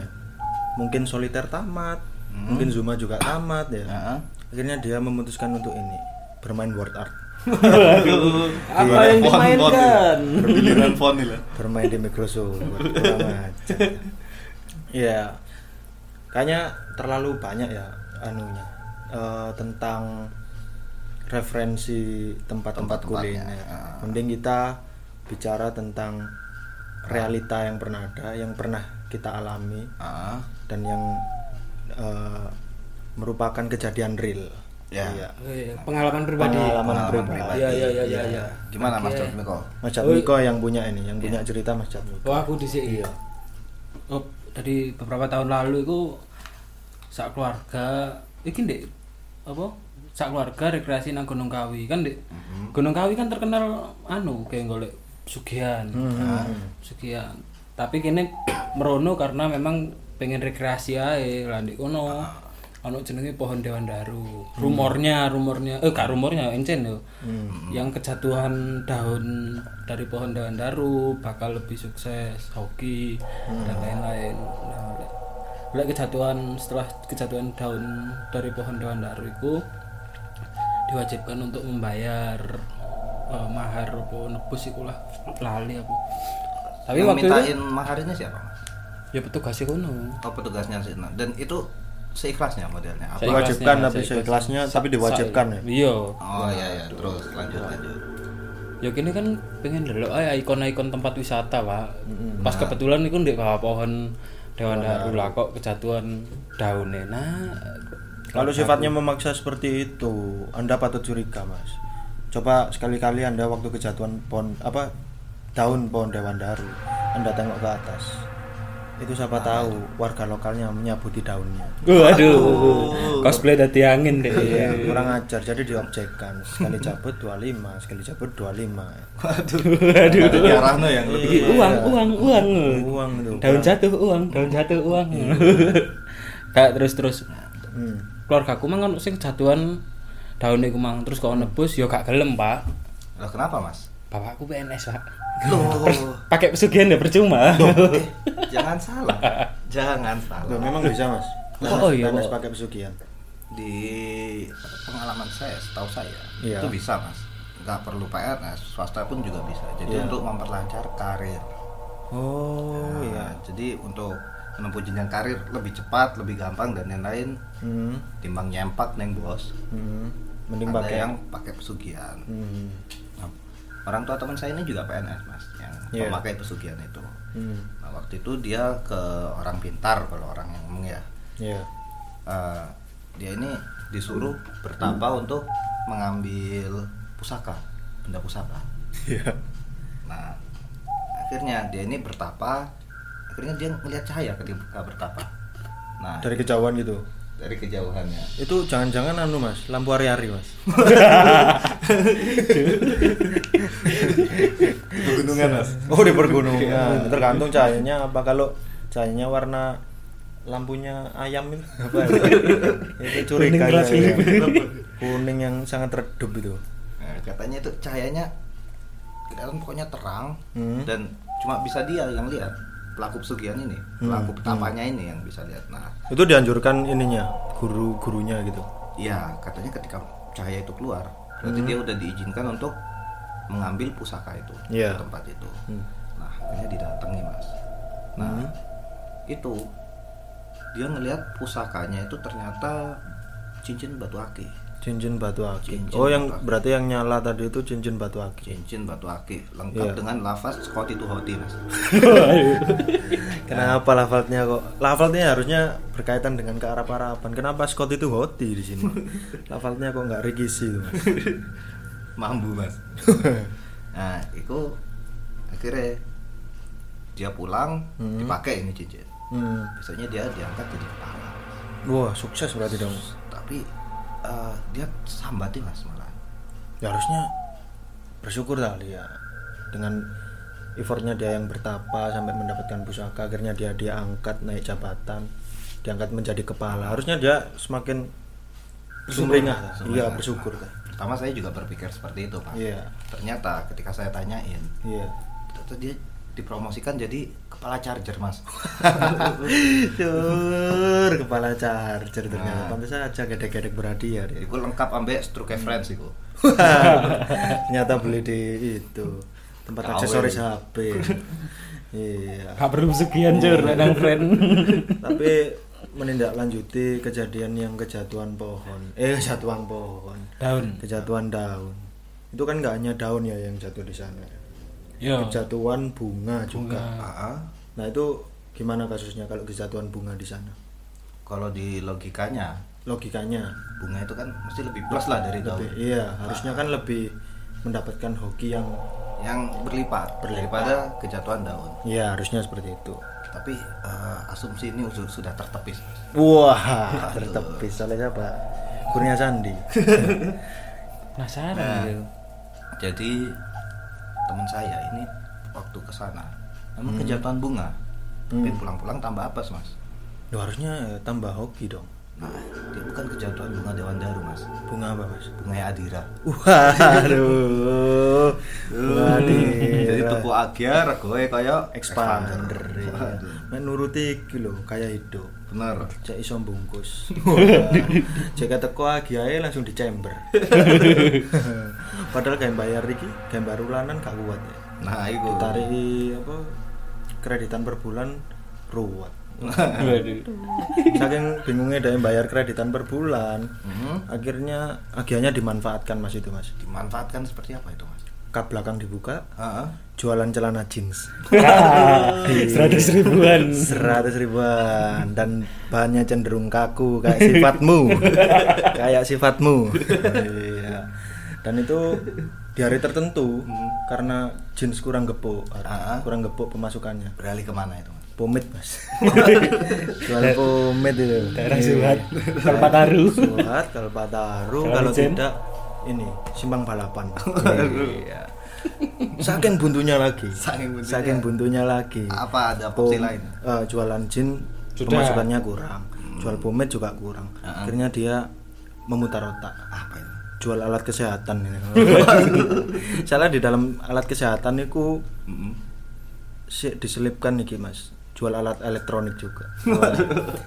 mungkin soliter tamat, mungkin Zuma juga tamat ya. Akhirnya dia memutuskan untuk ini bermain word art, Aduh. Apa yang dimainkan? Perbiliran font lah. bermain di Microsoft. <laughs> Iya, kayaknya terlalu banyak ya anunya eh, tentang referensi tempat-tempat kuliner. ah. Mending kita bicara tentang realita yang pernah ada, yang pernah kita alami. Ah, dan yang eh, merupakan kejadian real. Ya. Iya. Oh iya, Pengalaman pribadi. Pengalaman pengalaman pribadi. Iya iya iya iya. iya. Gimana Mas Oke. Jatmiko? Mas Oh, Jatmiko yang punya ini, yang punya cerita Mas Jatmiko. Oh aku di sini. Iya. Oh, dari beberapa tahun lalu itu sak keluarga iki ndek apa? Sak keluarga rekreasi nang Gunung Kawi kan ndek. Gunung Kawi kan terkenal anu kayak golek sugihan. Ah, Sugihan. Tapi kene <clears throat> merono karena memang pengen rekreasi ae lah ndek kono. Ono jenenge pohon Dewan Daru. Rumornya, rumornya, eh gak rumornya, encen yo. Yang kejatuhan daun dari pohon Dewan Daru bakal lebih sukses hoki dan lain-lain. Nah, lek- kejatuhan setelah kejatuhan daun dari pohon Dewan Daru itu diwajibkan untuk membayar eh, mahar apa nebus iku lah lali aku. Tapi Yang waktu mintain itu mahar ini siapa? Ya petugas kono. Oh petugasnya sih. Nah, Dan itu seikhlasnya modelnya apa? Seikhlasnya, Diwajibkan tapi seikhlasnya. tapi diwajibkan ya. Iya. Oh iya iya terus lanjut lanjut. Ya kini kan pengen delok ae ikon-ikon tempat wisata, Pak. Pas kebetulan iku ndek bawah pohon Dewan Daru lah kok kejatuhan daunnya. Nah, Kalau sifatnya memaksa seperti itu, Anda patut curiga, Mas. Coba sekali-kali Anda waktu kejatuhan pohon apa daun pohon dewan daru, Anda tengok ke atas. Itu siapa tahu warga lokalnya menyabuti daunnya. Waduh. Cosplay dadi angin deh. Iya, kurang ajar. Jadi diobjekkan. Sekali cabut 25, sekali cabut 25. Waduh. Aduh. Ada diarahno yang lebih. Iki uang, uang, uang. Uang itu. Daun jatuh uang, daun jatuh uang. Kayak terus-terus Hmm. keluarga aku mang ono sing kejatuhan daun iku mang terus kok nebus ya gak gelem, Pak. Loh kenapa Mas? Bapakku PNS, Pak. Loh. Pakai pesugihan ya percuma. Eh, <laughs> jangan salah. Jangan Loh, salah. memang bisa mas Oh, iya, PNS Pak. pakai pesugihan Di pengalaman saya, setahu saya, Iya. itu bisa mas. Nggak perlu PNS, swasta pun juga bisa. Jadi Iya. untuk memperlancar karir. oh Nah, iya Jadi untuk menempuh jenjang karir lebih cepat, lebih gampang dan lain-lain. hmm. Timbang nyempak neng bos. Hmm. mending Ada pakai yang pakai pesugihan. hmm. Orang tua teman saya ini juga PNS mas, yang Iya. memakai pesugihan itu. Hmm. Nah, waktu itu dia ke orang pintar kalau orang yang ngomong ya. Iya. Eh, dia ini disuruh bertapa untuk mengambil pusaka, benda pusaka. Iya. Nah, akhirnya dia ini bertapa, akhirnya dia melihat cahaya ketika bertapa. Nah, Dari kejauhan gitu. Dari kejauhannya. Itu jangan-jangan anu mas, lampu hari-hari mas. <laughs> Pegunungan mas. Oh di pergunungan. Tergantung cahayanya apa kalau cahayanya warna lampunya ayam itu <laughs> apa ya? itu curiga ya. ini. kuning yang sangat redup itu Nah, katanya itu cahayanya kelihatan pokoknya terang Hmm. dan cuma bisa dia yang lihat pelaku pesugihan ini, Hmm, pelaku petapanya ini yang bisa lihat. Nah, itu dianjurkan ininya guru gurunya gitu iya katanya ketika cahaya itu keluar, berarti dia udah diizinkan untuk mengambil pusaka itu Iya. di tempat itu. Hmm. Nah, akhirnya didatangi mas. Nah, Hmm. itu dia ngelihat pusakanya itu ternyata cincin batu aki. Cincin batu aki Cincin oh yang batu aki. berarti yang nyala tadi itu cincin batu aki Cincin batu aki lengkap Iya. dengan lafaz Scotty to Hoti mas. <laughs> kenapa lafalnya kok lafalnya harusnya berkaitan dengan kearab-araban kenapa Scott itu hoti di sini <laughs> lafalnya kok nggak rigisi itu Mas? <laughs> mambu mas nah itu akhirnya dia pulang Hmm. dipakai ini cincin hmm. biasanya dia diangkat jadi kepala wah sukses berarti dong tapi eh, dia sambati mas malah ya harusnya bersyukur kali ya dengan effortnya dia yang bertapa sampai mendapatkan pusaka akhirnya dia diangkat naik jabatan diangkat menjadi kepala. Harusnya dia semakin sumringah iya bersyukur kan pertama saya juga berpikir seperti itu pak. Iya. Ternyata ketika saya tanyain iya. ternyata dia dipromosikan jadi kepala charger mas <laughs> Dur, kepala charger ternyata Nah. pantas saja gedek-gedek berhadiah dia. itu lengkap ambek stroke friends itu <laughs> ternyata beli di itu tempat Kawin. aksesoris HP. iya. Gak perlu sekian cur nang friend. <laughs> Tapi menindaklanjuti kejadian yang kejatuhan pohon. Eh, kejatuhan pohon. Daun. Kejatuhan daun. Itu kan nggak hanya daun ya yang jatuh di sana. Yo. Kejatuhan bunga juga. Bunga. Ah, Nah, itu gimana kasusnya kalau kejatuhan bunga di sana? kalau di logikanya Logikanya bunga itu kan mesti lebih plus lah dari daun lebih iya, harusnya kan lebih mendapatkan hoki yang yang berlipat, daripada kejatuhan daun ya harusnya seperti itu. tapi eh, asumsi ini sudah, sudah tertepis. Wah, tertepis oleh siapa? Kurnia Sandi. <laughs> Penasaran Nah. gitu. jadi teman saya ini waktu ke sana memang kejatuhan bunga tapi Hmm. pulang-pulang tambah apes mas Loh, harusnya eh, tambah hoki dong. nah dia bukan kejatuhan bunga dewan daru mas Bunga apa, Mas? bunga adira Waduh. jadi Waduh. tuku agia regoe kaya expander. Waduh, Mek nuruti iki lho, kayak hidup. Bener Cek iso bungkus. <laughs> Jika teko agiae langsung dicember. <laughs> Padahal kayak bayar iki, kayak baru ulanan gak kuat ya. nah itu Ditarik apa kreditan per bulan ruwet. <laughs> Saking bingungnya dia bayar kreditan per bulan, Mhm. akhirnya agianya dimanfaatkan mas itu mas. dimanfaatkan seperti apa itu mas Kap belakang dibuka. Jualan celana jeans Seratus ribuan. seratus ribuan dan bahannya cenderung kaku kayak sifatmu, <laughs> kayak sifatmu. Iya. Dan itu di hari tertentu karena jeans kurang gepuk, Ah. kurang gepuk pemasukannya. beralih ke mana itu Pomade mas, <laughs> jualan pomade itu. Daerah Iya. Suhat. Kalpataru. Suhat, Kalpataru, Kalau tidak ini simpang balapan. <laughs> Iya. Saking buntunya lagi. Saking buntunya. Saking buntunya lagi. apa ada opsi lain eh, jualan jin Sudah. pemasukannya kurang. Jual pomade juga kurang. Ah. Akhirnya dia memutar otak. apa itu Jual alat kesehatan ini. <laughs> <laughs> Salah di dalam alat kesehatan itu si- diselipkan nih Mas. jual alat elektronik juga <laughs> Wah,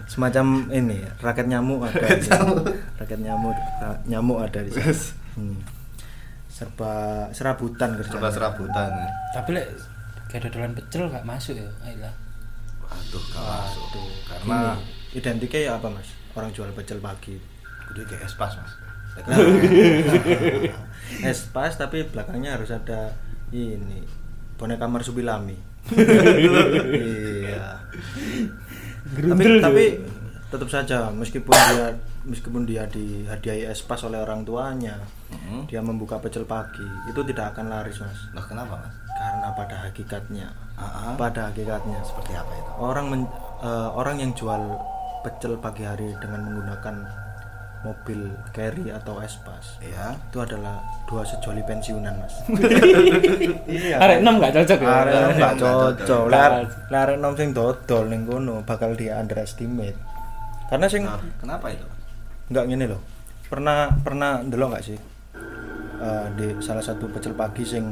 semacam ini raket nyamuk ada di raket nyamuk ra- nyamuk ada di sana Hmm. Serba serabutan kerja serba serabutan ya. Tapi lek kayak dodolan pecel gak masuk ya, ayolah. waduh gak masuk. Karena Karena identiknya ya apa mas? Orang jual pecel pagi. Kudu kayak espas mas. <laughs> Espas tapi belakangnya harus ada ini boneka marsupilami. <laughs> Iya. Tapi tapi tetap saja meskipun dia meskipun dia dihadiahi espas oleh orang tuanya Mhm. dia membuka pecel pagi itu tidak akan laris mas Loh kenapa mas? karena pada hakikatnya ah. pada hakikatnya Seperti apa itu? orang men- eh, orang yang jual pecel pagi hari dengan menggunakan mobil carry atau espas Ya. itu adalah dua sejoli pensiunan mas <laughs> Arek 6 gak cocok ya. Arek nom gak cocok cocok. Lar- larek nom sing dodol ning kono bakal di underestimate karena sing Nah, kenapa itu? Nggak gini loh pernah pernah ndelok nggak sih Eh, di salah satu pecel pagi sing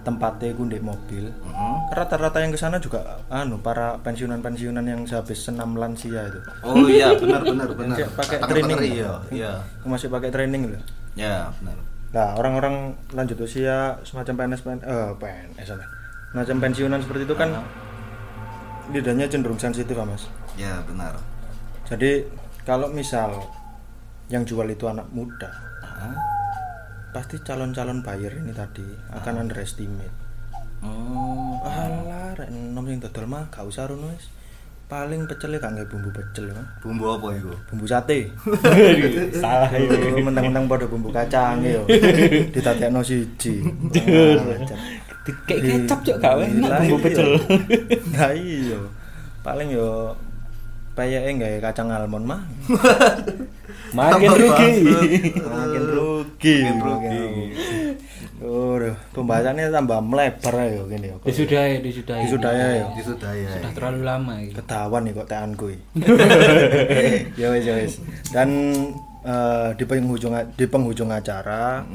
tempatnya ku ndek mobil Mhm. rata-rata yang ke sana juga anu para pensiunan-pensiunan yang sehabis senam lansia itu Oh iya benar benar benar. Pakai training. Iya iya. Masih pakai training loh Ya benar. nah orang-orang lanjut usia semacam PNS PN, eh, PNS apa? semacam pensiunan seperti itu kan lidahnya cenderung sensitif mas Ya benar. jadi kalau misal yang jual itu anak muda Ah. pasti calon-calon buyer ini tadi akan underestimate Oh. alah rek nom sing dodol mah gak usah rono wis paling pecelnya gak nggak bumbu pecel kan Bumbu apa itu? bumbu sate <laughs> Salah itu. Mentang-mentang pada bumbu kacang yo <laughs> ditatekno siji Kayak kecap cok gak enak Lah bumbu iya. pecel. nah iya paling yo payake gawe kacang almond mah <laughs> Makin rugi. makin rugi Makin rugi. Waduh, pembahasannya tambah melebar ayo gini yo. Disudahi, disudahi. Disudahi ya. Sudah terlalu lama ini. Ketahuan nih kok teanku iki. <laughs> ya wis ya wis. Dan eh, di penghujung di penghujung acara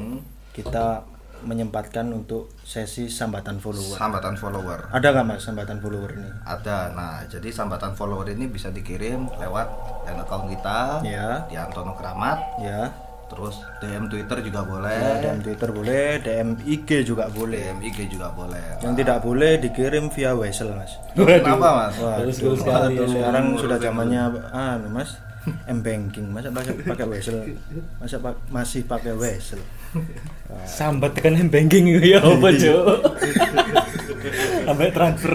kita menyempatkan untuk sesi sambatan follower. Sambatan follower. Ada nggak mas sambatan follower ini? Ada. Nah, jadi sambatan follower ini bisa dikirim lewat dan account kita Ya, di Antono Kramat. ya. Terus DM Twitter juga boleh. Ya, DM Twitter boleh, DM IG juga boleh. DM IG juga boleh. Yang tidak boleh dikirim via Wesel mas. Kenapa mas? Wah, Terus sekali. sekarang sudah zamannya anu mas, m banking, masa pakai pakai Wesel, masa pa- masih pakai Wesel. Sambat tekan m banking itu ya apa cok? Sampai transfer.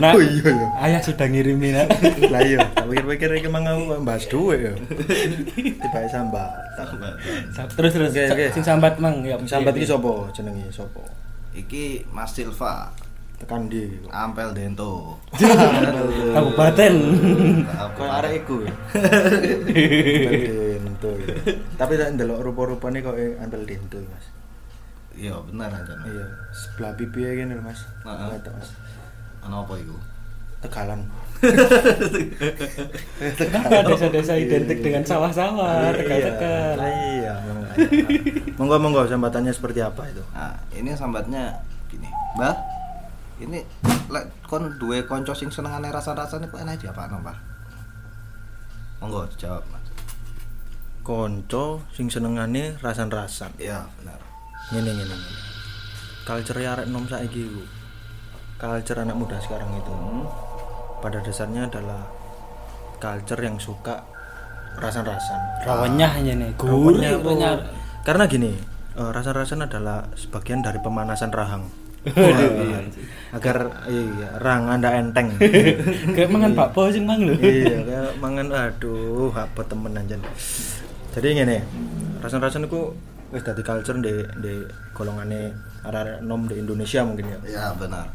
Nah, Oh, iya, iya. ayah sudah ngirimin. Nak. Lah iya, tak pikir-pikir iki mang aku bahas duit ya. Tiba sambat. Terus terus. Oke, oke. Sing sambat mang ya. Sambat iki sapa jenenge sapa? Iki Mas Silva, Tekan di. Ampel Dento. <laughs> Kabupaten. Kau arek iku. Dento. Tapi tak ndelok rupa-rupane kok ambil dento, Mas. Iya benar aja. Iya, sebelah pipi ya gini Mas. Heeh. Mas. Ano apa itu? Tegalan. <laughs> Kenapa desa-desa identik dengan sawah-sawah, Iya, tegal-tegal. Iya, memang. <laughs> Monggo monggo sambatannya seperti apa itu? Nah, ini sambatnya gini. Mbah, ini lek kon duwe konco sing senengane rasa-rasane kok enak apa Mbah? Monggo jawab, Mas. Konco sing senengane rasan-rasan. Iya, benar. Ngene ngene ngene. Culture arek nom saiki iku. Culture anak muda sekarang itu pada dasarnya adalah culture yang suka rasan-rasan. Rawanyahnya nih, Rawanya, gurih oh. Karena gini, eh, rasan-rasan adalah sebagian dari pemanasan rahang. Agar iya, rahang Anda enteng. <laughs> Kayak mangan bakpo sing mang lho. iya kayak mangan aduh apa temen aja jadi ngene rasan-rasan itu wis dadi culture di di golongane arek nom di Indonesia mungkin ya Iya, benar.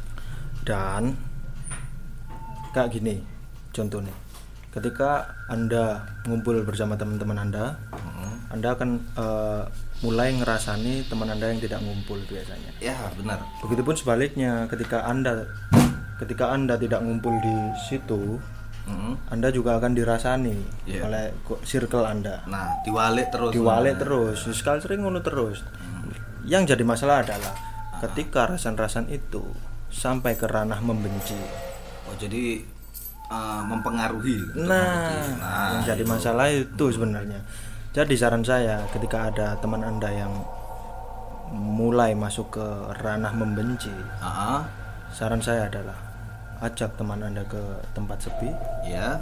dan kayak gini contohnya ketika anda ngumpul bersama teman-teman anda anda akan eh, mulai ngerasani teman anda yang tidak ngumpul biasanya Ya, benar. begitupun sebaliknya ketika anda ketika anda tidak ngumpul di situ Mm. anda juga akan dirasani Iya. oleh circle Anda. Nah, diwalik terus. Diwalik Nah. terus, sekali sering ngono terus. Yang jadi masalah adalah ketika rasan-rasan itu sampai ke ranah membenci. Oh, jadi eh, mempengaruhi Nah. Nah, yang jadi masalah itu sebenarnya. Jadi saran saya ketika ada teman Anda yang mulai masuk ke ranah membenci, ah, saran saya adalah ajak teman Anda ke tempat sepi, ya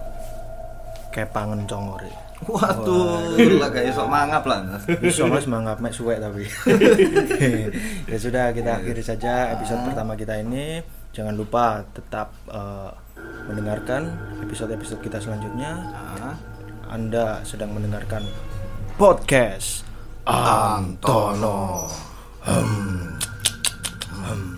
kepangen congore. waduh lah kayak sok mangap lah. Bisa mas manggap mek suwek tapi. <laughs> ya sudah kita akhiri saja episode pertama kita ini. Jangan lupa tetap eh, mendengarkan episode-episode kita selanjutnya. Ah, Anda sedang mendengarkan Podcast Antono. Hmm. Hmm.